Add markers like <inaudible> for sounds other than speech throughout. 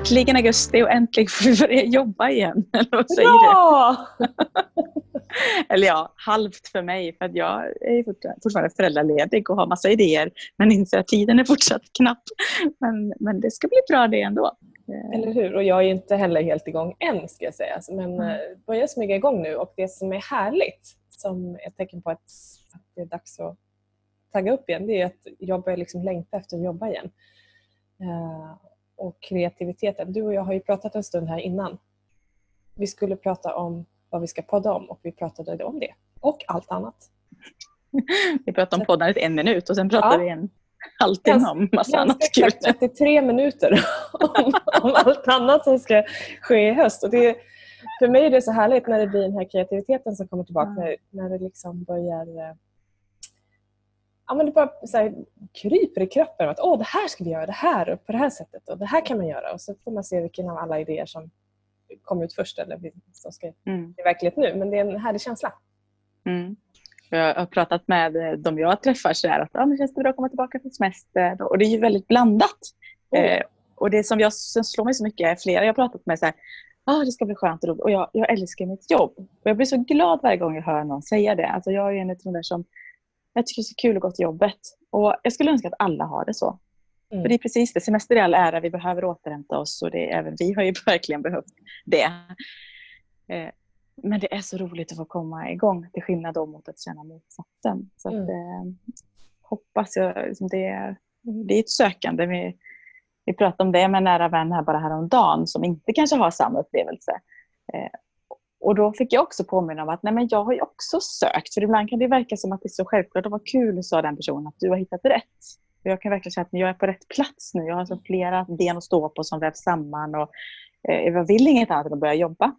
äntligen augusti och äntligen får vi börja jobba igen. <laughs> Eller vad säger Ja! du? <laughs> Eller ja, halvt för mig för att jag är fortfarande föräldraledig och har massa idéer men inser att tiden är fortsatt knapp. Men, men det ska bli bra det ändå. Eh, Eller hur? Och jag är inte heller helt igång än ska jag säga. Men Mm. eh, börjar smyga igång nu och det som är härligt som ett tecken på att, att det är dags att tagga upp igen det är att jag börjar liksom längta efter att jobba igen. Eh, och kreativiteten. Du och jag har ju pratat en stund här innan. Vi skulle prata om vad vi ska podda om och vi pratade om det. Och allt annat. <laughs> Vi pratade om poddandet en minut och sen pratade Ja. vi en halvtimme om massa annat kul. exakt 33 minuter <laughs> om, om allt annat som ska ske i höst. Och det, för mig är det så härligt när det blir den här kreativiteten som kommer tillbaka. Mm. När, när det liksom börjar... Ja, men det bara så här, kryper i kroppen. Att, Åh, det här ska vi göra, det här och på det här sättet. Och det här kan man göra. Och så får man se vilken av alla idéer som kommer ut först eller som ska Mm. bli verklighet nu. Men det är en härlig känsla. Mm. Jag har pratat med eh, de jag träffar så här att ja, men känns det bra att komma tillbaka från semester. Och det är ju väldigt blandat. Oh. Eh, och det som jag, som slår mig så mycket är flera jag har pratat med så här, ah, det ska bli skönt och roligt. Och jag, jag älskar mitt jobb. Och jag blir så glad varje gång jag hör någon säga det. Alltså jag är en av de där som jag tycker det är så kul att gå till jobbet. Och jag skulle önska att alla har det så. Mm. För det är precis det. Semester i all ära, vi behöver återhämta oss och det, även vi har ju <laughs> verkligen behövt det. Eh, men det är så roligt att få komma igång till skillnad då mot att känna motsatsen. Så att, Mm. eh, hoppas jag, liksom det, det är ett sökande. Vi, vi pratade om det med en nära vän här bara häromdagen som inte kanske har samma upplevelse. Eh, och då fick jag också påminna om att nej men jag har ju också sökt. För ibland kan det verka som att det är så självklart. Och vad kul, sa den personen, att du har hittat rätt. Och jag kan verkligen känna att jag är på rätt plats nu. Jag har så flera ben att stå på som vävs samman. Och, eh, jag vill inget annat än att börja jobba.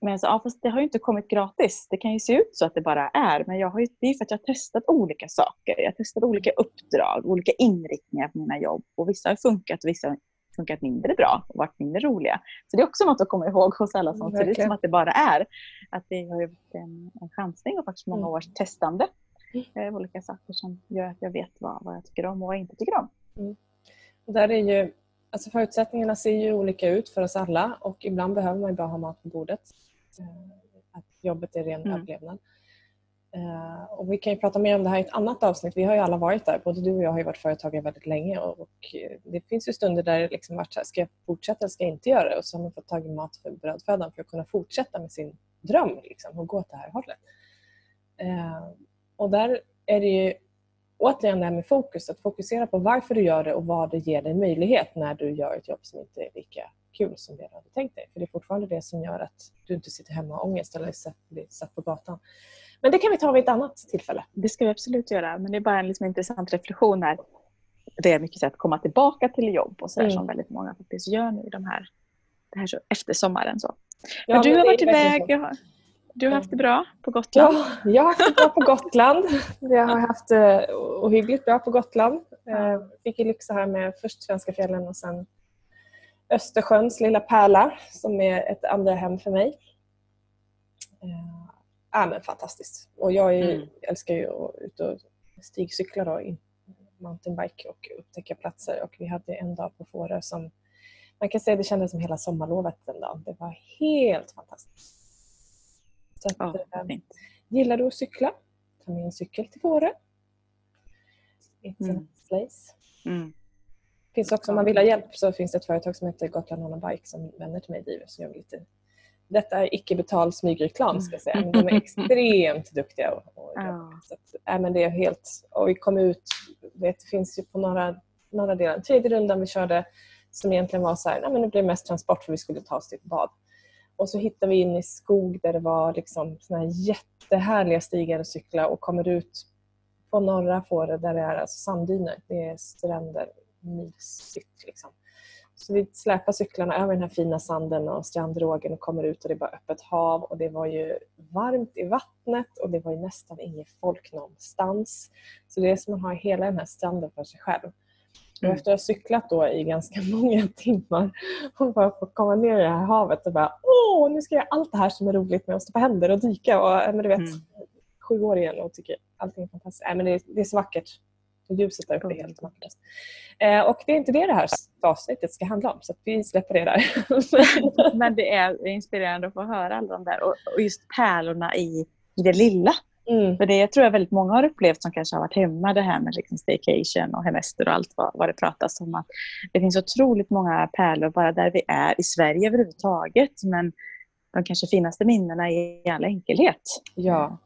Men så, ja, fast det har ju inte kommit gratis. Det kan ju se ut så att det bara är. Men jag har ju, det är för att jag har testat olika saker. Jag har testat olika uppdrag, olika inriktningar på mina jobb. Och vissa har funkat och vissa har funkat mindre bra och varit mindre roliga. Så det är också något att komma ihåg hos alla som ser ut som att det bara är. Att det har varit en, en chansning och faktiskt många Mm. års testande. Eh, olika saker som gör att jag vet vad, vad jag tycker om och vad jag inte tycker om. Och där är ju, alltså förutsättningarna ser ju olika ut för oss alla och ibland behöver man bara ha mat på bordet. Eh, Att jobbet är ren Mm. överlevnad. Eh, och vi kan ju prata mer om det här i ett annat avsnitt. Vi har ju alla varit där. Både du och jag har ju varit företagare väldigt länge och och eh, det finns ju stunder där det liksom varit så här, ska jag fortsätta eller ska jag inte göra det? Och så har man fått tag i mat för brödfödan för att kunna fortsätta med sin dröm liksom, och gå åt det här hållet. Eh, och där är det ju återigen det här med fokus. Att fokusera på varför du gör det och vad det ger dig möjlighet när du gör ett jobb som inte är lika kul som det du hade tänkt dig. För det är fortfarande det som gör att du inte sitter hemma och ångest eller blir satt på gatan. Men det kan vi ta vid ett annat tillfälle. Det ska vi absolut göra. Men det är bara en liksom intressant reflektion här. Det är mycket så att komma tillbaka till jobb och så Mm. som väldigt många faktiskt gör nu de här, det här så, efter sommaren. Så. Ja, men du men har varit iväg. Jag har, du har haft det bra på Gotland. Ja, jag har haft det bra på Gotland. Jag har haft det ohyggligt bra på Gotland. Eh, Fick ju lyxa här med först svenska fjällen och sen Östersjöns lilla pärla som är ett andra hem för mig. Ja, men fantastiskt. Och jag är, Mm. älskar ju att ut och stigcykla då, mountainbike och upptäcka platser. Och vi hade en dag på Fårö som man kan säga det kändes som hela sommarlovet den dagen. Det var helt fantastiskt. Så att, Ja, eh, vad fint. Gillar du att cykla? Ta med en cykel till Fårö. It's Mm. place. Mm. Finns också, om man vill ha hjälp så finns det ett företag som heter Gotland on a Bike som vänner till mig driver. Så jag vill lite... Detta är icke betald smygreklam ska jag säga. Men de är <laughs> extremt duktiga. Och, och Ja. så att, äh, men det är helt... Och vi kom ut, vet, det finns ju på några, några delar. Tredje rundan vi körde som egentligen var så här, nej, men det blev mest transport för vi skulle ta oss till ett bad. Och så hittade vi in i skog där det var liksom såna här jättehärliga stigar att cykla och kommer ut på norra Fårö där det är alltså sanddyner. Det är stränder, mysigt. Liksom. Så vi släpar cyklarna över den här fina sanden och strandrågen och kommer ut och det är bara öppet hav och det var ju varmt i vattnet och det var ju nästan inget folk någonstans. Så det är som att har hela den här stranden för sig själv. Och Mm. efter att ha cyklat då i ganska <laughs> många timmar och bara få komma ner i det här havet och bara åh, nu ska jag göra allt det här som är roligt med att stå på händer och dyka och men du vet, Mm. sju år igen och tycker allting är fantastiskt. Äh, men det, är, det är så vackert. Ljuset där uppe är helt makalöst. Eh, och det är inte det det här avsnittet ska handla om, så vi släpper det där. <laughs> Men det är inspirerande att få höra alla de där och, och just pärlorna i, i det lilla. Mm. För det tror jag väldigt många har upplevt som kanske har varit hemma det här med liksom staycation och hemester och allt vad, vad det pratas om. Att det finns otroligt många pärlor bara där vi är i Sverige överhuvudtaget. Men de kanske finaste minnena i all enkelhet. Ja.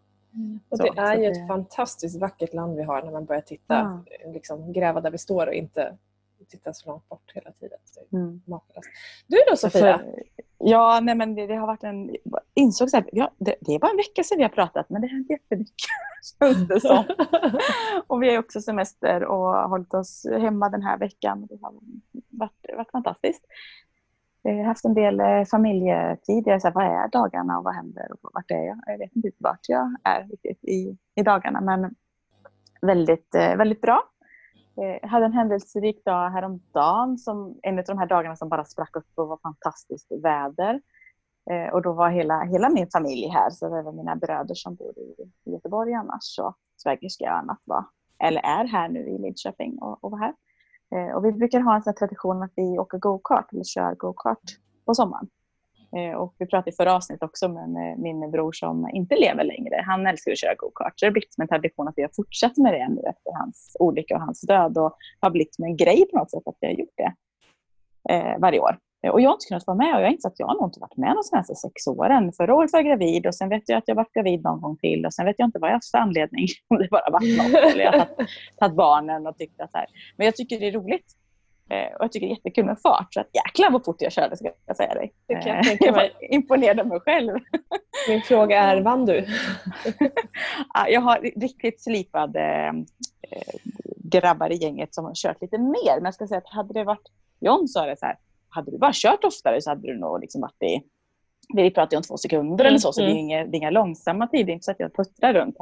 Och Så, det är ju det- ett fantastiskt vackert land vi har när man börjar titta, liksom, gräva där vi står och inte titta så långt bort hela tiden. Mm. Du då Sofia? För, ja, nej, men det, det har varit en... insåg så här, ja, det, det är bara en vecka sedan vi har pratat men det har hänt jättemycket. <laughs> känns det som. <laughs> Och vi har också semester och har hållit oss hemma den här veckan. Det har varit, varit fantastiskt. Jag har haft en del eh, familjetid. Jag är så här, vad är dagarna och vad händer och vart är jag? Jag vet inte riktigt vart jag är riktigt i, i dagarna men väldigt, eh, väldigt bra. Eh, jag hade en händelserik dag häromdagen, som en av de här dagarna som bara sprack upp och var fantastiskt väder. Eh, Och då var hela, hela min familj här, så det var mina bröder som bor i, i Göteborg annars och svägerska och annat var, eller är här nu i Lidköping och, och var här. Eh, Och vi brukar ha en sån här tradition att vi åker go-kart eller kör go-kart på sommaren. Eh, Och vi pratade i förra avsnittet också med eh, min bror som inte lever längre. Han älskar att köra go-kart. Så det har blivit som en tradition att vi har fortsatt med det nu efter hans olycka och hans död. Och har blivit som en grej på något sätt att vi har gjort det eh, varje år. Eh, Och jag har inte kunnat vara med och jag har insett att jag har nog inte varit med de senaste sex åren. Förra året var jag gravid och sen vet jag att jag varit gravid någon gång till och sen vet jag inte vad jag haft för anledning. Om <laughs> det bara varit något eller jag har tagit, barnen och tyckt att här. Men jag tycker det är roligt. Eh, Och jag tycker det är jättekul med fart. Så att jäklar vad fort jag körde ska jag säga dig. Jag Eh, jag var imponerad av mig själv. Min fråga är, vann du? <laughs> Ja, Jag har riktigt slipade eh, grabbar i gänget som har kört lite mer. Men jag ska säga att hade det varit John sa det så här, hade du bara kört oftare så hade du nog liksom varit i vi pratar ju om två sekunder eller så, så det är Mm, inga, det är inga långsamma tider. Det är inte så att jag puttrar runt.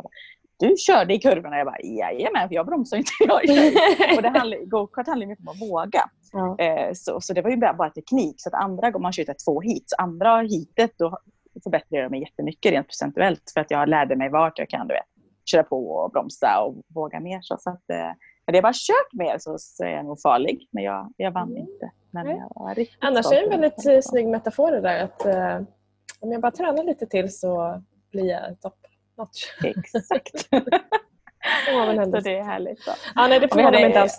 Du körde i kurvorna. Jag bara, jajamän, för jag bromsar inte. Jag kör. <laughs> Och det handlar, go-kart handlar mycket om att våga. Ja. Eh, så, så det var ju bara, teknik. Så att andra gånger man kör två hit, så andra hitet då förbättrade jag mig jättemycket rent procentuellt. För att jag lärde mig vart jag kan du vet, köra på och bromsa och våga mer. Så, så att, eh, hade jag bara kört mer så, så är jag nog farlig. Men jag, jag vann Mm. inte. Men Nej. jag var riktigt Annars är det en väldigt eh, snygg metafor det där att eh, om jag bara tränar lite till så blir jag top notch. Exakt. <laughs> Väl så det är härligt. Ja, nej, det mig hade- inte alls.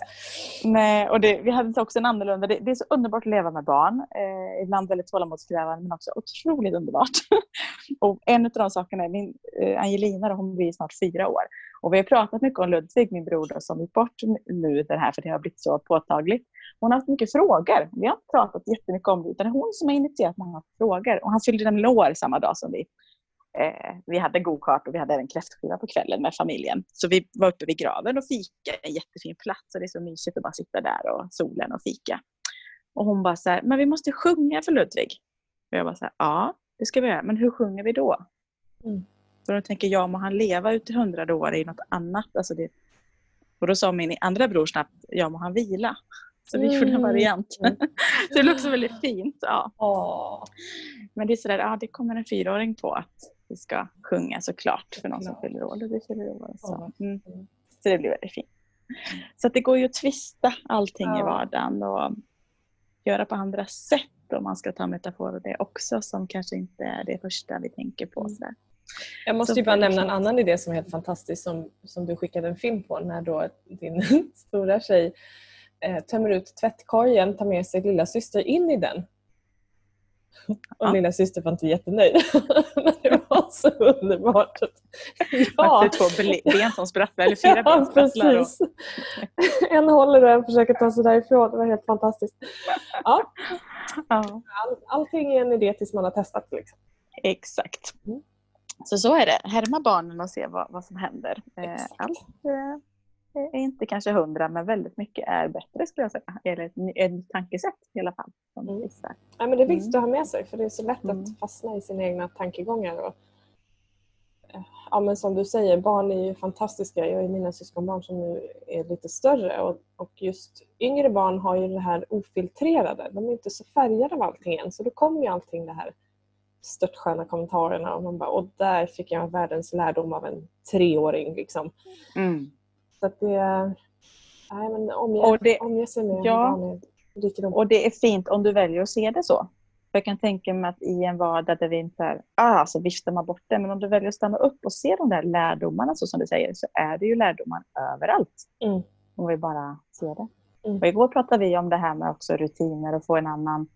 Nej, och det, vi hade också en annorlunda. Det, det är så underbart att leva med barn. Eh, ibland väldigt tålamodskrävande men också otroligt underbart. <laughs> och en av de sakerna är min eh, Angelina, då, hon blir snart fyra år. Och vi har pratat mycket om Ludvig, min bror, då, som gick bort nu det här för det har blivit så påtagligt. Hon har haft mycket frågor. Vi har inte pratat jättemycket om det utan det är hon som har initierat många frågor. Och han fyllde nämligen år samma dag som vi Eh, vi hade go-kart och vi hade även kräftskiva på kvällen med familjen. Så vi var uppe vid graven och fika. En jättefin plats och det är så mysigt att bara sitta där och solen och fika. Och hon bara så här, men vi måste sjunga för Ludvig. Och jag bara så här, ja det ska vi göra, men hur sjunger vi då? Mm. Så då tänker jag, må han leva ut till hundrade år i något annat? Alltså det... Och då sa min andra bror snabbt, ja må han vila. Så vi gjorde en Mm. variant. Mm. <laughs> så det också väldigt fint. Ja. Åh. Men det är sådär, ja det kommer en fyraåring på att vi ska sjunga såklart för någon som fyller år. Det fyller år. Så. Mm. så det blir väldigt fint. Så det går ju att twista allting i vardagen och göra på andra sätt om man ska ta metaforer det också som kanske inte är det första vi tänker på. Mm. Sådär. Jag måste Så ju bara nämna en annan idé som är helt fantastisk som, som du skickade en film på när då din <laughs> stora tjej eh, tömmer ut tvättkorgen, tar med sig lilla syster in i den. Och Ja. lilla syster var inte jättenöjd. <laughs> Men det var så underbart. Ja. Det är två ben som sprattlar, eller fyra ben Ja, som sprattlar. Och, precis. <laughs> En håller och en försöker ta sig därifrån. Det var helt fantastiskt. Ja, ja, all, allting är en idé tills man har testat. Liksom. exakt. Mm. Så så är det. Härma barnen och se vad, vad som händer. Eh, Exakt. Allt eh, inte kanske hundra men väldigt mycket är bättre skulle jag säga. Eller ett, ett tankesätt i alla fall. Som Mm. Ja, men det är viktigt att ha med sig för det är så lätt Mm. att fastna i sina egna tankegångar. Och, eh, ja, men som du säger, barn är ju fantastiska. Jag har mina syskonbarn som nu är lite större och, och just yngre barn har ju det här ofiltrerade. De är inte så färgade av allting än så då kommer ju allting det här störtsköna kommentarerna och man bara och där fick jag världens lärdom av en treåring. Liksom. Mm. Så att det, Nej, men omge, Och det- omge sig med ja. vanlig rikedom. Och det är fint om du väljer att se det så. För jag kan tänka mig att i en vardag där vi inte är, ah, så viftar man bort det, men om du väljer att stanna upp och se de där lärdomarna så som du säger, så är det ju lärdomar överallt. Mm. Om vi bara ser det. Mm. Och igår pratade vi om det här med också rutiner och få en annan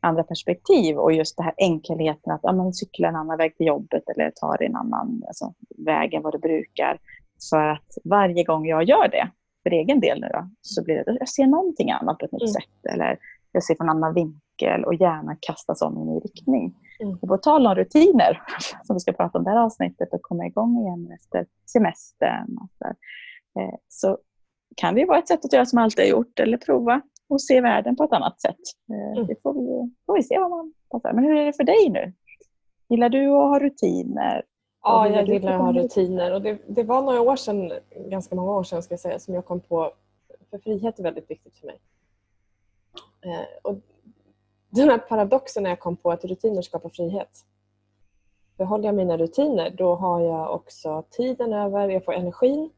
andra perspektiv och just det här enkelheten att men cykla en annan väg till jobbet eller ta en annan alltså, väg än vad du brukar. För att varje gång jag gör det, för egen del nu då, så blir det jag ser någonting annat på ett nytt Mm. sätt eller jag ser från en annan vinkel och gärna kastas om i en ny riktning. Mm. Och på tal om rutiner, <laughs> som vi ska prata om det här avsnittet och komma igång igen efter semestern så, eh, så kan det vara ett sätt att göra som alltid har gjort eller prova och se världen på ett annat sätt. Eh, Mm. Det får vi, får vi se vad man passar. Men hur är det för dig nu? Gillar du att ha rutiner? Ja, jag gillar att ha rutiner. Och det, det var några år sedan, ganska många år sedan ska jag säga, som jag kom på för frihet är väldigt viktigt för mig. Eh, och den här paradoxen när jag kom på att rutiner skapar frihet. Behåller jag mina rutiner då har jag också tiden över, jag får energin.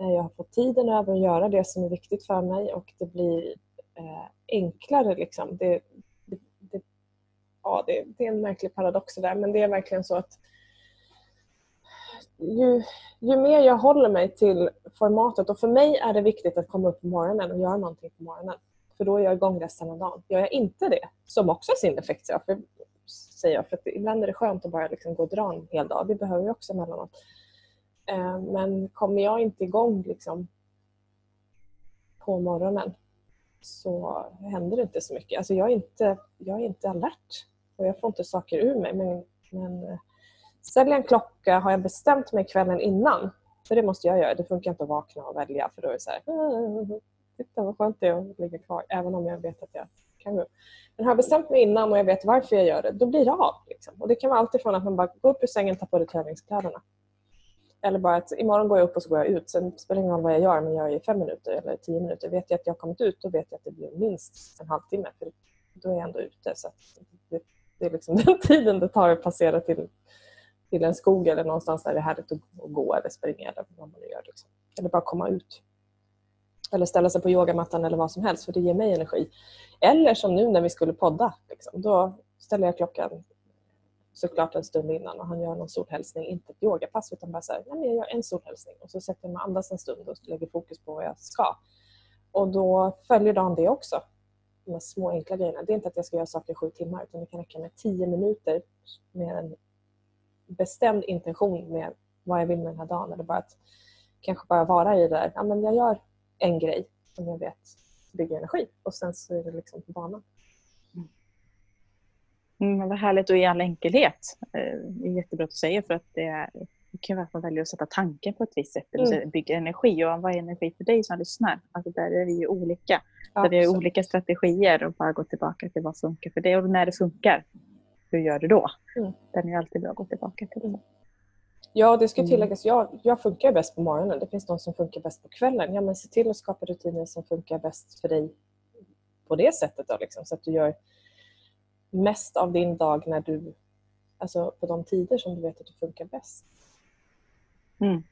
Eh, Jag har fått tiden över att göra det som är viktigt för mig och det blir eh, enklare. Liksom. Det, det, det, ja, det, det är en märklig paradox det där men det är verkligen så att ju, ju mer jag håller mig till formatet och för mig är det viktigt att komma upp på morgonen och göra någonting på morgonen. För då är jag igång resten av dagen. Gör jag inte det, som också har sin effekt, säger jag, för, säger jag, för att ibland är det skönt att bara liksom gå och dra en hel dag. Det behöver vi också emellanåt. Eh, Men kommer jag inte igång liksom, på morgonen så händer det inte så mycket. Alltså jag, är inte, jag är inte alert och jag får inte saker ur mig. Men, men eh, eh, ställer jag en klocka har jag bestämt mig kvällen innan. För det måste jag göra. Det funkar inte att vakna och välja för då är det så här. Ah, titta vad skönt det är att ligga kvar även om jag vet att jag kan gå upp. Men har jag bestämt mig innan och jag vet varför jag gör det, då blir det av. Liksom. Och Det kan vara alltifrån att man bara går upp ur sängen, tar på dig träningskläderna. Eller bara att imorgon går jag upp och så går jag ut. Sen spelar det ingen roll vad jag gör, men jag är i fem minuter eller tio minuter. Vet jag att jag har kommit ut, då vet jag att det blir minst en halvtimme. För då är jag ändå ute. Så att det, det är liksom <laughs> den tiden det tar att passera till, till en skog eller någonstans där det är härligt att gå eller springa eller vad man nu gör. Liksom. Eller bara komma ut. Eller ställa sig på yogamattan eller vad som helst, för det ger mig energi. Eller som nu när vi skulle podda. Liksom. Då ställer jag klockan såklart en stund innan och han gör någon solhälsning, inte ett yogapass utan bara så här, nej, jag gör en solhälsning och så sätter jag mig och andas en stund och lägger fokus på vad jag ska. Och då följer dagen det också. De här små enkla grejerna. Det är inte att jag ska göra saker i sju timmar utan det kan räcka med tio minuter med en bestämd intention med vad jag vill med den här dagen. Eller bara att kanske bara vara i det där, ja men jag gör en grej som jag vet bygger energi och sen så är det liksom på banan. Mm, vad härligt och i all enkelhet. Eh, Det är jättebra att du säger för att det, är, det kan vara att man väljer att sätta tanken på ett visst sätt. Eller Mm. bygga energi. Och vad är energi för dig som lyssnar? Alltså där är vi ju olika. Där vi har olika strategier och bara gå tillbaka till vad funkar för dig. Och när det funkar, hur gör du då? Mm. Den är alltid bra att gå tillbaka till. Det. Ja, det ska Mm. tilläggas. Jag, jag funkar bäst på morgonen. Det finns de som funkar bäst på kvällen. Ja, men se till att skapa rutiner som funkar bäst för dig på det sättet. Då, liksom, så att du gör mest av din dag när du, alltså på de tider som du vet att du funkar bäst. Mm.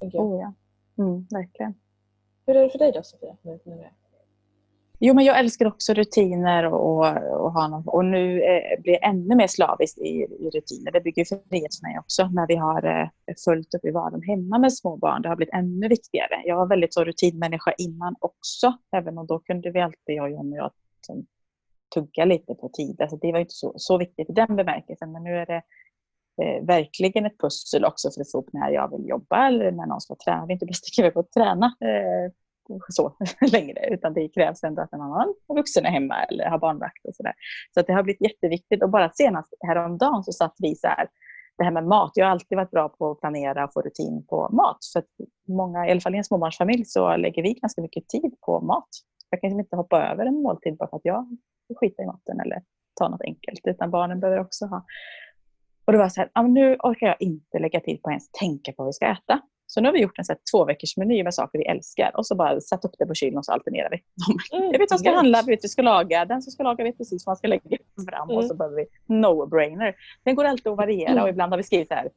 Oh, ja. mm, verkligen. Hur är det för dig då, Sofia? Nu är det- Jo, men jag älskar också rutiner och, och, och, ha någon, och nu eh, blir jag ännu mer slavisk i, i rutiner. Det bygger frihet för mig också när vi har eh, fullt upp i vardagen hemma med små barn. Det har blivit ännu viktigare. Jag var väldigt så rutinmänniska innan också, även om då kunde vi alltid, jag och John och jag, som, tugga lite på tid. Alltså, det var inte så, så viktigt i den bemärkelsen, men nu är det eh, verkligen ett pussel också för att få upp när jag vill jobba eller när någon ska träna. Det är inte bäst att skriva på att träna eh, så <laughs> längre, utan det krävs ändå att en annan vuxen är hemma eller har barnvakt och sådär. Så att det har blivit jätteviktigt och bara senast häromdagen så satt vi så här, det här med mat. Jag har alltid varit bra på att planera och få rutin på mat. För att många, i alla fall i en småbarnsfamilj så lägger vi ganska mycket tid på mat. Jag kan liksom inte hoppa över en måltid bara för att jag skiter i maten eller tar något enkelt, utan barnen behöver också ha. Och det var så här, ah, nu orkar jag inte lägga tid på att ens tänka på vad vi ska äta. Så nu har vi gjort en så här två veckors meny med saker vi älskar och så bara satt upp det på kylen och så alternerar vi. <laughs> Mm, Jag vet vad som ska handla, jag vet vi ska laga. Den som ska laga vet precis vad man ska lägga fram och Mm. så behöver vi no-brainer. Den går alltid att variera Mm. och ibland har vi skrivit så här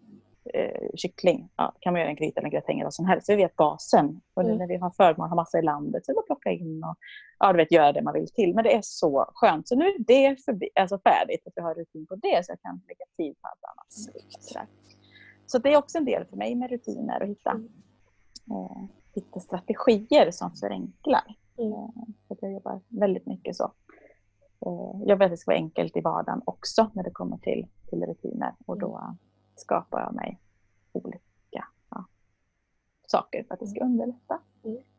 eh, kyckling. Ja, kan man göra en gryta eller en gratäng eller vad som helst. Så vi vet basen. Och nu Mm. när vi har förmån att ha massa i landet så att plocka in och ja, du vet, göra det man vill till. Men det är så skönt. Så nu är det förbi, alltså färdigt. Att vi har rutin på det så jag kan lägga tid på allt annat. Så det är också en del för mig med rutiner och hitta, Mm. eh, hitta strategier som förenklar. Mm. Eh, att jag jobbar väldigt mycket så. Eh, jag vill att det ska vara enkelt i vardagen också när det kommer till, till rutiner. Och då Mm. skapar jag mig olika ja, saker för att det ska underlätta.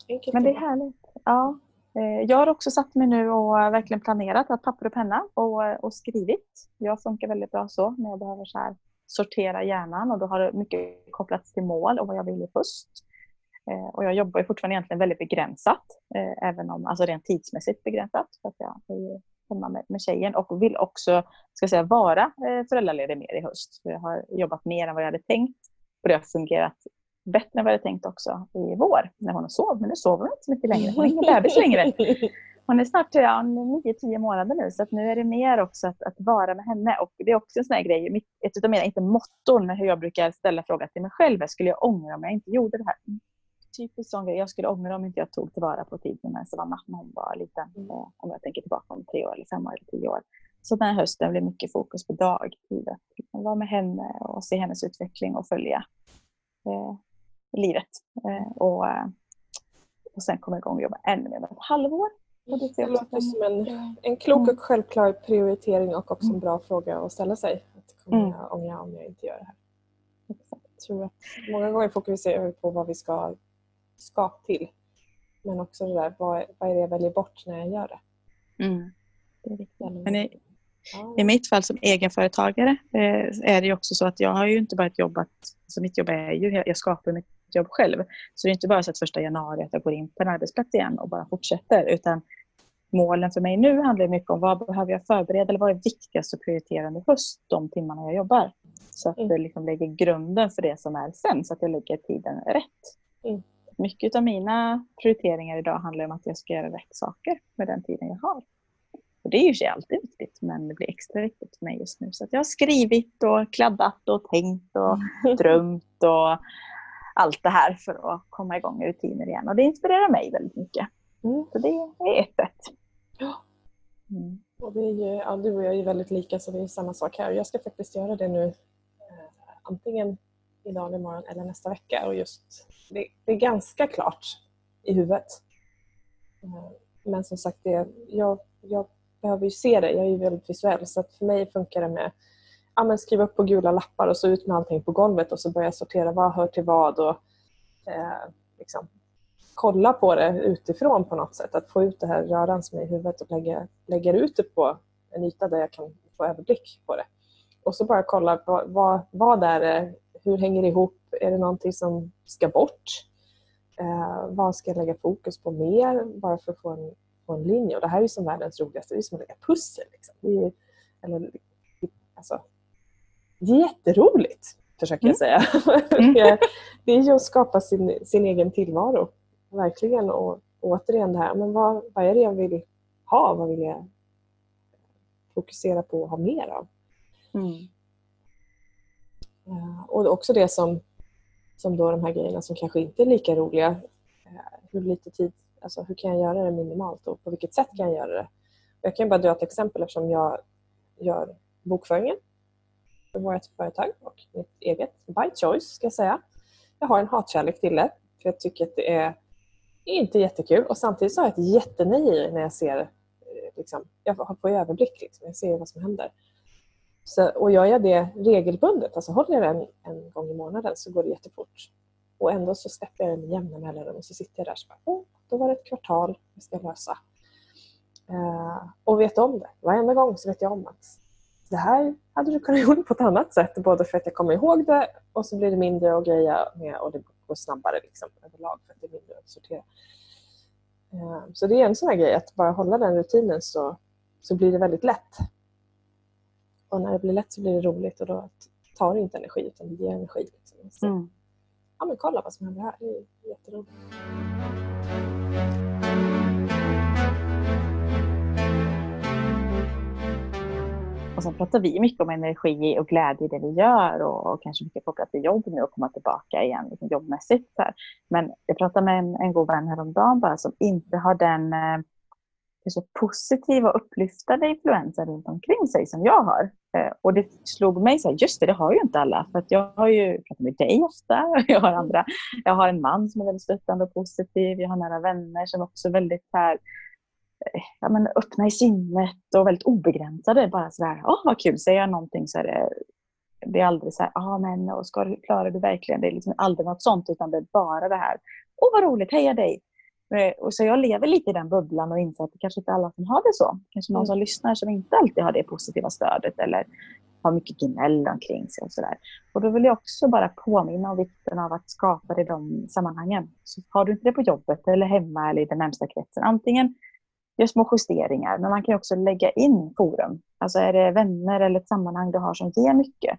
Enkelt Men det är härligt. Ja. Eh, Jag har också satt mig nu och eh, verkligen planerat, att papper och penna och, eh, och skrivit. Jag funkar väldigt bra så när jag behöver så här sortera hjärnan och då har det mycket kopplats till mål och vad jag vill i höst. Eh, och jag jobbar ju fortfarande egentligen väldigt begränsat, eh, även om, alltså rent tidsmässigt begränsat. För att jag är ju hemma med, med tjejen och vill också ska jag säga, vara eh, föräldraledig mer i höst. För jag har jobbat mer än vad jag hade tänkt och det har fungerat bättre än vad jag tänkt också i vår när hon sov. Men nu sover hon inte så mycket längre. Hon är ingen <laughs> bebis längre. Hon är snart ja, 9-10 månader nu så nu är det mer också att, att vara med henne. Och det är också en sån här grej, mitt, ett av mina, inte motton, men hur jag brukar ställa frågan till mig själv. Skulle jag ångra om jag inte gjorde det här? Typiskt sån grej. Jag skulle ångra om inte jag tog tillvara på tiden när Savannah när hon var liten. Mm. Om jag tänker tillbaka om tre år, eller fem år eller tio år. Så den här hösten blir mycket fokus på dagtid. Att vara med henne och se hennes utveckling och följa eh, livet. Eh, och, eh, och sen komma igång och jobba ännu mer med ett halvår. Och det Det låter som en, en klok Mm. och självklar prioritering och också en bra fråga att ställa sig. Att kommer Mm. jag ångra om jag inte gör det här? Jag tror att många gånger fokuserar vi på vad vi ska, ska till. Men också det där, vad, vad är det jag väljer bort när jag gör det? Mm. Men i. I mitt fall som egenföretagare eh, är det också så att jag har ju inte bara jobbat, så mitt jobb är ju, jag skapar mitt jobb själv. Så det är inte bara så att första januari att jag går in på en arbetsplats igen och bara fortsätter, utan målen för mig nu handlar mycket om vad behöver jag förbereda eller vad är viktigast att prioritera under höst, de timmarna jag jobbar. Så att Mm. det liksom lägger grunden för det som är sen, så att jag lägger tiden rätt. Mm. Mycket av mina prioriteringar idag handlar om att jag ska göra rätt saker med den tiden jag har. Och det är ju sig alltid viktigt, men det blir extra viktigt för mig just nu. Så att jag har skrivit och kladdat och tänkt och <laughs> drömt och allt det här för att komma igång med rutiner igen. Och det inspirerar mig väldigt mycket. Mm. Så det är ett sätt. Ja. Mm. Och det är ju, ja, du och jag är väldigt lika så det är samma sak här. Jag ska faktiskt göra det nu eh, antingen idag, imorgon eller nästa vecka. Och just, det, det är ganska klart i huvudet. Eh, men som sagt, det, jag, jag behöver ju se det. Jag är ju väldigt visuell så att för mig funkar det med ja, men skriva upp på gula lappar och så ut med allting på golvet och så börja sortera vad hör till vad och eh, liksom, kolla på det utifrån på något sätt. Att få ut det här röran som är i huvudet och lägga, lägga ut det på en yta där jag kan få överblick på det. Och så bara kolla vad, vad, vad är det, hur hänger det ihop, är det någonting som ska bort? Eh, vad ska jag lägga fokus på mer bara för att få en, få en linje? Och det här är ju som världens roligaste, det är som att lägga pussel. Liksom. Det är, eller, alltså, jätteroligt, försöker jag säga. <laughs> det, det är ju att skapa sin, sin egen tillvaro. Verkligen. Och återigen det här, men vad, vad är det jag vill ha? Vad vill jag fokusera på och ha mer av? Mm. Eh, Och också det som, som då de här grejerna som kanske inte är lika roliga. Eh, Hur lite tid, alltså hur kan jag göra det minimalt och på vilket sätt kan jag göra det? Jag kan bara dra ett exempel eftersom jag gör bokföringen för vårt företag och mitt eget, by choice ska jag säga. Jag har en hatkärlek till det för jag tycker att det är inte jättekul och samtidigt så har jag ett jättenöje i det när jag ser, eh, liksom, jag får överblick, liksom. jag ser vad som händer. Så, och gör jag det regelbundet, alltså håller jag den en gång i månaden så går det jättefort. Och ändå så släpper jag den med jämna mellanrum och så sitter jag där och bara, då var det ett kvartal jag ska lösa. Uh, och vet om det. Varenda gång så vet jag om att det här hade du kunnat <laughs> göra på ett annat sätt. Både för att jag kommer ihåg det och så blir det mindre att greja med och det går snabbare liksom, överlag för att det är mindre att sortera. Eh, så det är en sån här grej, att bara hålla den rutinen så, så blir det väldigt lätt. Och när det blir lätt så blir det roligt och då tar det inte energi utan det ger energi. Liksom. Så, Mm. ja, men kolla vad som händer här, det är jätteroligt. Sen pratar vi mycket om energi och glädje i det vi gör och, och kanske mycket kopplat till jobb nu och komma tillbaka igen liksom jobbmässigt. Så här. Men jag pratade med en, en god vän häromdagen bara som inte har den eh, så positiva och upplyftande influensen runt omkring sig som jag har. Eh, och det slog mig så här, just det, det har ju inte alla. För att jag har ju pratat med dig ofta, jag har andra. Jag har en man som är väldigt stöttande och positiv. Jag har nära vänner som också är väldigt här, eh, ja, men öppna i sinnet och väldigt obegränsade. Bara sådär, åh vad kul, säger jag någonting så är det det är aldrig så här, ah, men och ska du, klarar du verkligen? Det är liksom aldrig något sånt, utan det är bara det här, åh vad roligt, heja dig! Eh, och så jag lever lite i den bubblan och inser att det kanske inte alla som har det så. Kanske någon mm. som lyssnar som inte alltid har det positiva stödet eller har mycket gnäll omkring sig och sådär. Och då vill jag också bara påminna om vikten av att skapa det i de sammanhangen. Så har du inte det på jobbet eller hemma eller i den närmsta kretsen, antingen gör små justeringar, men man kan också lägga in forum. Alltså är det vänner eller ett sammanhang du har som ger mycket,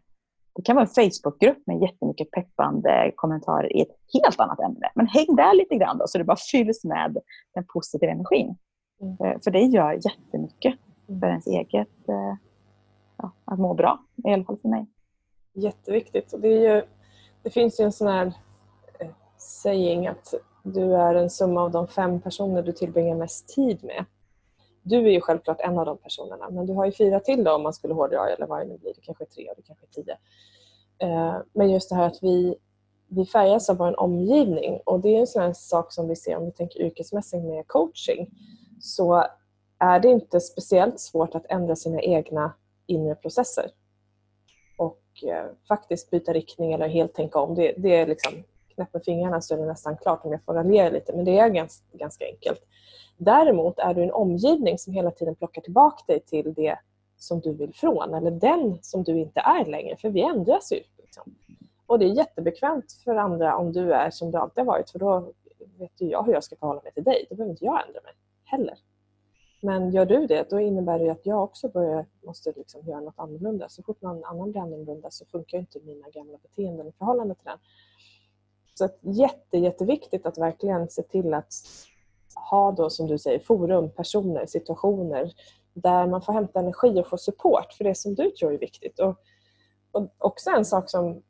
det kan vara en Facebookgrupp med jättemycket peppande kommentarer i ett helt annat ämne. Men häng där lite grann då, så det bara fylls med den positiva energin. Mm. Eh, för det gör jättemycket mm. för ens eget eh, ja, att må bra, i alla fall för mig. Jätteviktigt. Och det, ju, det finns ju en sån här eh, saying att du är en summa av de fem personer du tillbringar mest tid med. Du är ju självklart en av de personerna, men du har ju fyra till då om man skulle hårdra, eller vad det nu blir. Det kanske är tre och det kanske är tio. Eh, men just det här att vi, vi färgas av vår omgivning och det är en sån sak som vi ser om vi tänker yrkesmässigt med coaching så är det inte speciellt svårt att ändra sina egna inre processer och eh, faktiskt byta riktning eller helt tänka om. Det, det är liksom knäpp med fingrarna så är det nästan klart om jag får raljera lite men det är ganska, ganska enkelt. Däremot är du en omgivning som hela tiden plockar tillbaka dig till det som du vill från eller den som du inte är längre, för vi ändras ju. Liksom. Och det är jättebekvämt för andra om du är som du alltid har varit för då vet ju jag hur jag ska förhålla mig till dig. Då behöver inte jag ändra mig heller. Men gör du det, då innebär det att jag också börjar, måste liksom göra något annorlunda. Så fort någon annan blir annorlunda så funkar inte mina gamla beteenden i förhållande till den. Så att jätte, jätteviktigt att verkligen se till att ha då som du säger forum, personer, situationer där man får hämta energi och få support för det som du tror är viktigt. Och, och också en sak som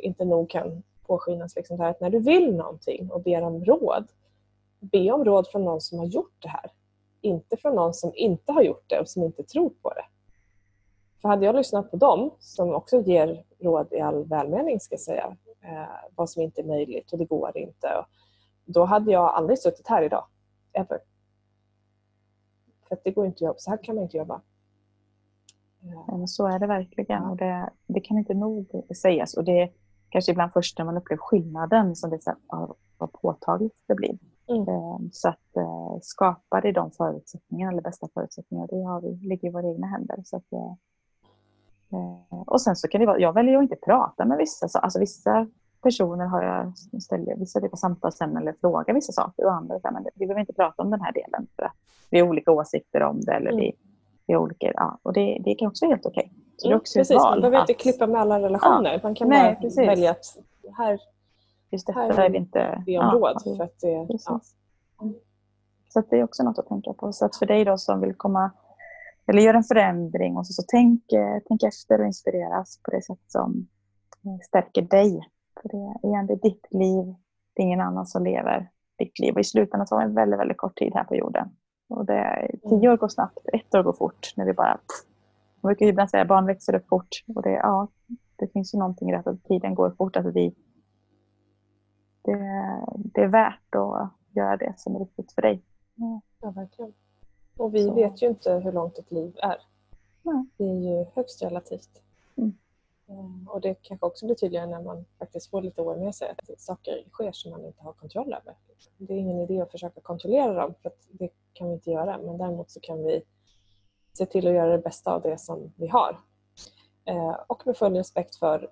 inte nog kan påskinas liksom här, att när du vill någonting och ber om råd, be om råd från någon som har gjort det här. Inte från någon som inte har gjort det och som inte tror på det. För hade jag lyssnat på dem, som också ger råd i all välmening, ska jag säga, eh, vad som inte är möjligt och det går inte, då hade jag aldrig suttit här idag ever. För det går inte att jobba. Så här kan man inte jobba. Ja, så är det verkligen och det, det, kan inte nog sägas. Och det är kanske ibland först när man upplever skillnaden som det så, vad påtagligt det blir. Mm. Ehm, så att äh, skapa det de förutsättningarna, eller bästa förutsättningarna, det har vi, ligger i våra egna händer. Så att, äh, och sen så kan det vara, jag väljer att inte prata med vissa, så, alltså vissa personer har jag ställer vissa typer av samtalsämnen eller frågar vissa saker och andra säger men vi behöver inte prata om den här delen för att vi har olika åsikter om det eller mm. vi, vi har olika, ja, och det, det kan också vara helt okej. Okay. Mm, precis, man behöver att, inte klippa med alla relationer. Ja, man kan nej, bara precis. välja att här, Just detta här är vi inte... Be om ja, råd. För att det, ja. Så det är också något att tänka på. Så att för dig då som vill komma eller göra en förändring och så, så tänk, eh, tänk efter och inspireras på det sätt som eh, stärker dig för det, igen, det är ditt liv, det är ingen annan som lever ditt liv. Och i slutändan så har vi en väldigt, väldigt kort tid här på jorden. Och det, tio mm. år går snabbt, ett år går fort. När vi bara... Man brukar ibland säga att barn växer upp fort. Och det, ja, det finns ju någonting i det att tiden går fort. Alltså vi, det, det är värt att göra det som är riktigt för dig. Ja, verkligen. Och vi så. vet ju inte hur långt ett liv är. Nej. Det är ju högst relativt. Mm. Och det kanske också blir tydligare när man faktiskt får lite år med sig att saker sker som man inte har kontroll över. Det är ingen idé att försöka kontrollera dem för det kan vi inte göra men däremot så kan vi se till att göra det bästa av det som vi har. Eh, och med full respekt för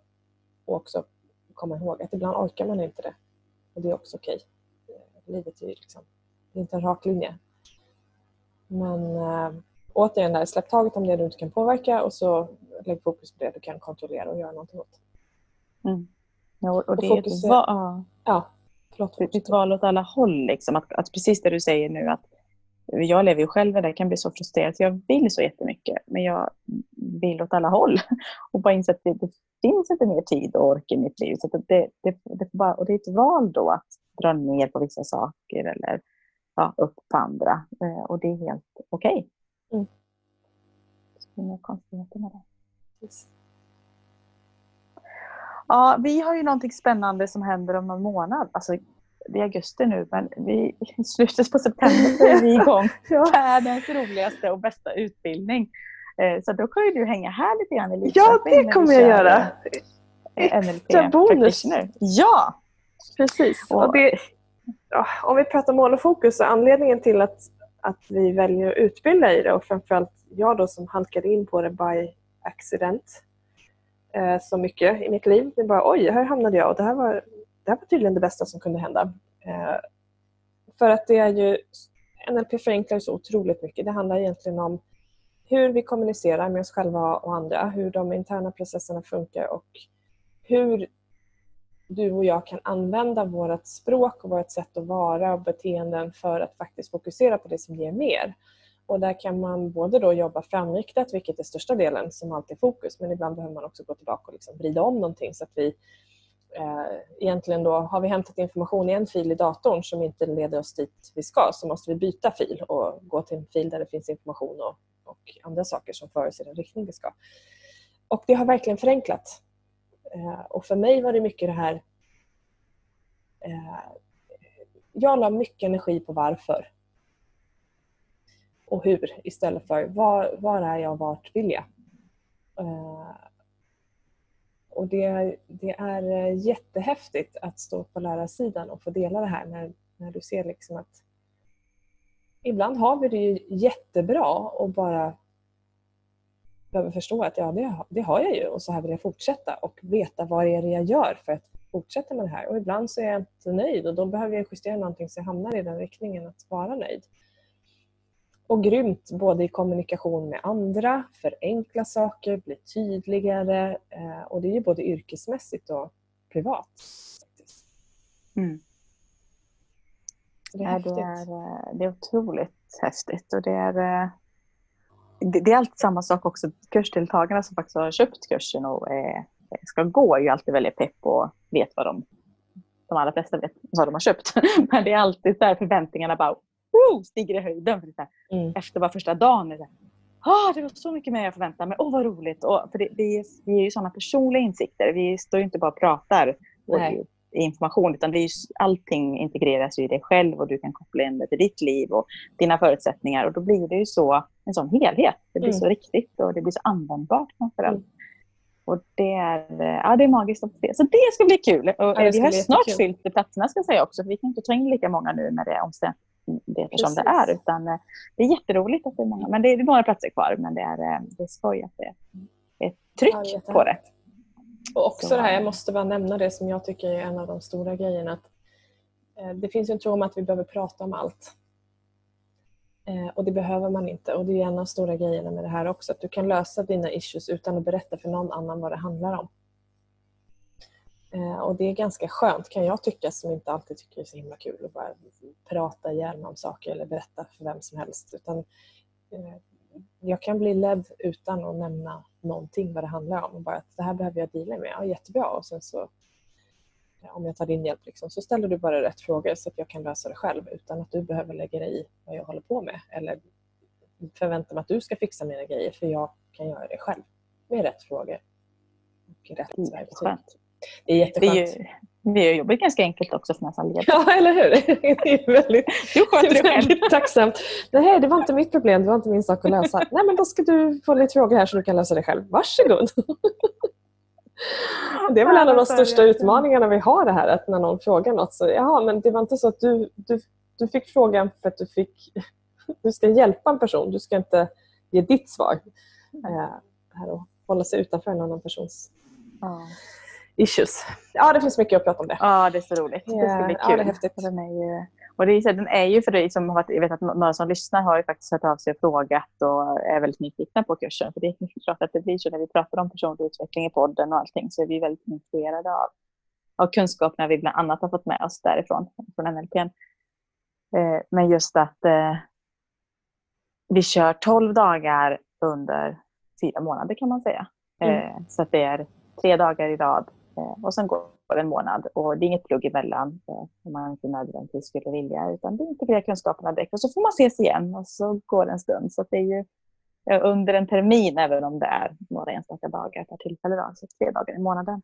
och också komma ihåg att ibland orkar man inte det och det är också okej. Eh, livet är ju liksom, det är inte en rak linje. Men äh, återigen, där, släpp taget om det du inte kan påverka och så lägg fokus på det du kan kontrollera och göra någonting åt. Mm. Ja, och, och det är ett, va ja, förlåt, ett val åt alla håll. Liksom. Att, att precis det du säger nu, att jag lever ju själv där, det kan bli så frustrerad. Jag vill så jättemycket, men jag vill åt alla håll. <laughs> Och bara inse att det, det finns inte mer tid och ork i mitt liv. Så det, det, det, bara, och det är ett val då att dra ner på vissa saker eller ja, upp på andra. Eh, och det är helt okej. Okay. Mm. Inga konstigheter med det. Yes. Ja, vi har ju någonting spännande som händer om någon månad. Alltså, det är augusti nu, men vi, i slutet på september är vi <laughs> igång. ja. Världens roligaste och bästa utbildning. Eh, så då kommer du hänga här lite grann i Lidköping. Ja, det kommer jag göra. Eh, Extra bonus. Ja! Precis. Och det, om vi pratar mål och fokus, så anledningen till att, att vi väljer att utbilda i det och framförallt jag då som halkade in på det by accident eh, så mycket i mitt liv. Det är bara oj, här hamnade jag och det här var, det här var tydligen det bästa som kunde hända. Eh, för att det är ju, NLP förenklar så otroligt mycket. Det handlar egentligen om hur vi kommunicerar med oss själva och andra, hur de interna processerna funkar och hur du och jag kan använda vårt språk och vårt sätt att vara och beteenden för att faktiskt fokusera på det som ger mer. Och där kan man både då jobba framriktat, vilket är största delen som alltid är fokus, men ibland behöver man också gå tillbaka och liksom vrida om någonting så att vi eh, egentligen då, har vi hämtat information i en fil i datorn som inte leder oss dit vi ska så måste vi byta fil och gå till en fil där det finns information och, och andra saker som för oss i den riktning vi ska. Och det har verkligen förenklat. Eh, och för mig var det mycket det här eh, jag la mycket energi på varför och hur istället för var, var är jag och vart vill jag? Eh, och det, det är eh, jättehäftigt att stå på lärarsidan och få dela det här när, när du ser liksom att ibland har vi det ju jättebra och bara behöver förstå att ja, det, det har jag ju och så här vill jag fortsätta och veta vad är det jag gör för att fortsätta med det här. Och ibland så är jag inte nöjd och då behöver jag justera någonting så jag hamnar i den riktningen att vara nöjd och grymt både i kommunikation med andra, förenkla saker, bli tydligare eh, och det är ju både yrkesmässigt och privat. Mm. Det är, det, är, eh, det är otroligt häftigt och det är, eh, det är alltid samma sak också. Kursdeltagarna som faktiskt har köpt kursen och ska gå är ju alltid väldigt pepp och vet vad de, de allra flesta vet vad de har köpt. <laughs> Men det är alltid där förväntningarna bara woo, stiger i höjden. För det mm. Efter bara första dagen. Det, ah, det var så mycket mer jag förväntade mig. Åh, oh, vad roligt. Och, för det, är, vi är ju sådana personliga insikter. Vi står ju inte bara och pratar Nej. i information, utan det är ju, allting integreras ju i dig själv och du kan koppla in det till ditt liv och dina förutsättningar. Och då blir det ju så, en sån helhet. Det blir mm. så riktigt och det blir så användbart framförallt. Mm. Och det är, ja, det är magiskt att se. Så det ska bli kul. Och ja, vi har snart fyllt platserna ska jag säga också. För vi kan inte ta in lika många nu när det är omständigt det som det är. Utan eh, det är jätteroligt att det är många. Men det är några platser kvar. Men det är, eh, det är skoj att det är ett tryck ja, på det. Och också Så. det här, jag måste bara nämna det som jag tycker är en av de stora grejerna. Att, eh, det finns en tro om att vi behöver prata om allt. Eh, och det behöver man inte. Och det är en av de stora grejerna med det här också. Att du kan lösa dina issues utan att berätta för någon annan vad det handlar om. Eh, och det är ganska skönt kan jag tycka som inte alltid tycker det är så himla kul att bara prata ihjäl om saker eller berätta för vem som helst. Utan eh, jag kan bli ledd utan att nämna någonting vad det handlar om. Och bara att det här behöver jag dela med. Ja, jättebra. Och sen så om jag tar din hjälp liksom, så ställer du bara rätt frågor så att jag kan lösa det själv utan att du behöver lägga dig i vad jag håller på med eller förvänta mig att du ska fixa mina grejer för jag kan göra det själv med rätt frågor och rätt verktyg. Det är jätteskönt. Det är ju, det är jobbet ganska enkelt också för nästan led. Ja, eller hur? <laughs> Det är väldigt, du sköter det själv. tacksamt. Nej, det var inte mitt problem. Det var inte min sak att lösa. <laughs> Nej, men då ska du få lite frågor här så du kan lösa det själv. Varsågod! <laughs> Det är väl en av de största utmaningarna vi har det här, att när någon frågar något så, jaha, men det var inte så att du, du, du fick frågan för att du fick, du ska hjälpa en person, du ska inte ge ditt svar. Eh, här och hålla sig utanför en annan persons ja issues. Ja, det finns mycket att prata om det. Ja, det är så roligt. Det ska bli kul. Ja, det är häftigt. Den är ju, och det är, den är ju för dig som har jag vet att några som lyssnar har ju faktiskt hört av sig och frågat och är väldigt nyfikna på kursen. För det är <laughs> klart att det blir så när vi pratar om personlig utveckling i podden och allting så är vi väldigt intresserade av, av kunskap när vi bland annat har fått med oss därifrån, från NLP. Eh, men just att eh, vi kör 12 dagar under fyra månader kan man säga. Mm. Eh, så att det är tre dagar i rad eh, och sen går det en månad. Och det är inget plugg emellan eh, om man inte nödvändigtvis skulle vilja utan det integrerar kunskaperna direkt och så får man ses igen och så går det en stund. Så att det är ju eh, under en termin även om det är några enstaka dagar per tillfälle. Då, så tre dagar i månaden.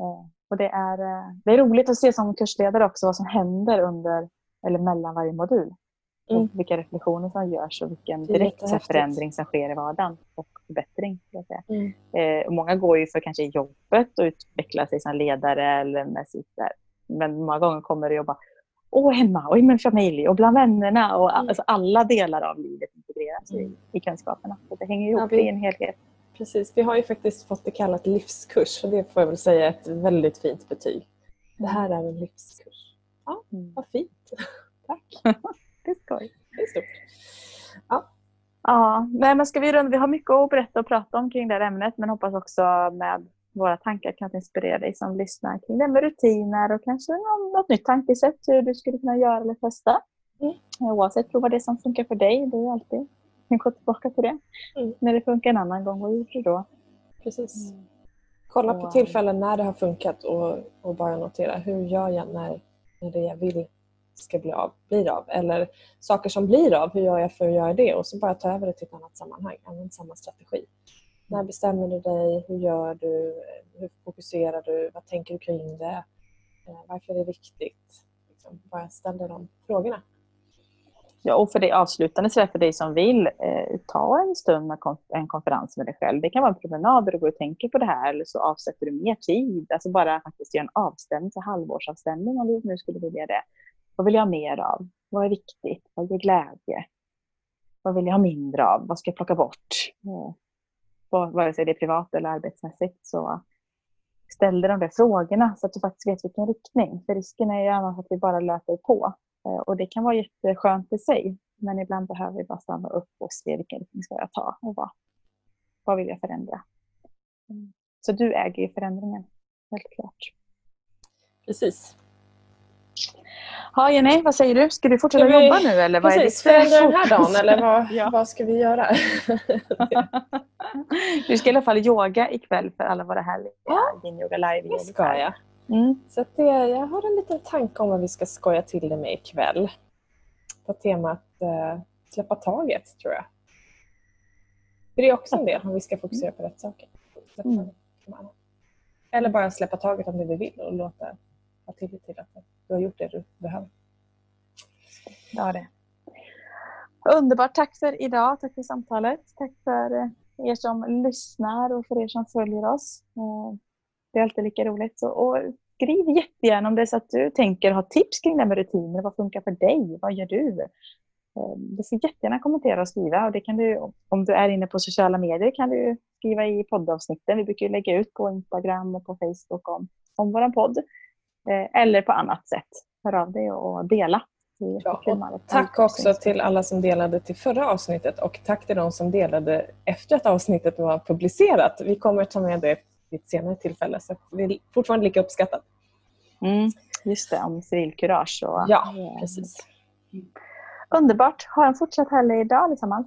Eh, och det, är, det är roligt att se som kursledare också vad som händer under eller mellan varje modul. Mm. Och vilka reflektioner som görs och vilken direkt så förändring som sker i vardagen och förbättring. Mm. Eh, och många går ju för kanske jobbet och utveckla sig som ledare eller med sitt där. Men många gånger kommer det att jobba och hemma och i min familj och bland vännerna. Och, Mm. alltså, alla delar av livet integreras Mm. i, i kunskaperna. Så det hänger ihop Ja, vi- i en helhet. Precis, vi har ju faktiskt fått det kallat livskurs och det får jag väl säga är ett väldigt fint betyg. Det här är en livskurs. Mm. Vad fint! <laughs> Tack! <laughs> Det är skoj. Det är stort. Ja, nej, men ska vi, runda? vi har mycket att berätta och prata om kring det här ämnet men hoppas också med våra tankar kan inspirera dig som lyssnar kring det med rutiner och kanske något, nytt tankesätt hur du skulle kunna göra eller testa. Mm. Oavsett, prova det som funkar för dig. Det är alltid kan gå tillbaka till det. Mm. När det funkar en annan gång, vad gjorde du då? Precis. Kolla på tillfällen när det har funkat och, och bara notera hur gör jag när, när det jag vill ska bli av, blir av. Eller saker som blir av, hur gör jag för att göra det? Och så bara ta över det till ett annat sammanhang. Använd samma strategi. När bestämmer du dig? Hur gör du? Hur fokuserar du? Vad tänker du kring det? Eh, varför är det viktigt? Liksom, bara ställ dig de frågorna. Ja, och för det avslutande så är det för dig som vill eh, ta en stund med kon- en konferens med dig själv. Det kan vara en promenad där du går och tänker på det här eller så avsätter du mer tid. Alltså bara faktiskt göra en avstämning, en halvårsavstämning om du nu skulle vilja det. Vad vill jag ha mer av? Vad är viktigt? Vad ger glädje? Vad vill jag ha mindre av? Vad ska jag plocka bort? Eh, vare sig det är privat eller arbetsmässigt. Så ställ de där frågorna så att du faktiskt vet vilken riktning. För risken är ju annars att vi bara löper på. Eh, och det kan vara jätteskönt i sig. Men ibland behöver vi bara stanna upp och se vilken riktning ska jag ta och vad, vad vill jag förändra. Mm. Så du äger ju förändringen, helt klart. Precis. Ja, Jenny, vad säger du? Ska du fortsätta vi- jobba nu? Eller vad är Precis, ditt förändra den här dagen eller vad, <laughs> Ja. vad ska vi göra? <laughs> du ska i alla fall yoga ikväll för alla våra härliga Ja, Yoga live det ska jag. Mm. Så det, jag har en liten tanke om vad vi ska skoja till det med ikväll. På temat eh, släppa taget, tror jag. För det är också en del om vi ska fokusera på rätt saker. Mm. Eller bara släppa taget om det vi vill och låta ha tillit till att du har gjort det du behöver. Ja, det. Underbart. Tack för idag. Tack för samtalet. Tack för eh, er som lyssnar och för er som följer oss. Eh, det är alltid lika roligt. Så, och skriv jättegärna om det är så att du tänker ha tips kring det här med rutiner. Vad funkar för dig? Vad gör du? Eh, du får jättegärna kommentera och skriva. Och det kan du, om du är inne på sociala medier kan du skriva i poddavsnitten. Vi brukar ju lägga ut på Instagram och på Facebook om, om vår podd. Eh, Eller på annat sätt. Hör av dig och dela. Ja, alla Tack och också till alla som delade till förra avsnittet och tack till de som delade efter att avsnittet var publicerat. Vi kommer ta med det vid ett senare tillfälle så det är fortfarande lika uppskattat. Mm, just det, om civilkurage. Och, Ja, eh, precis. Underbart. Ha en fortsatt härlig dag allesammans.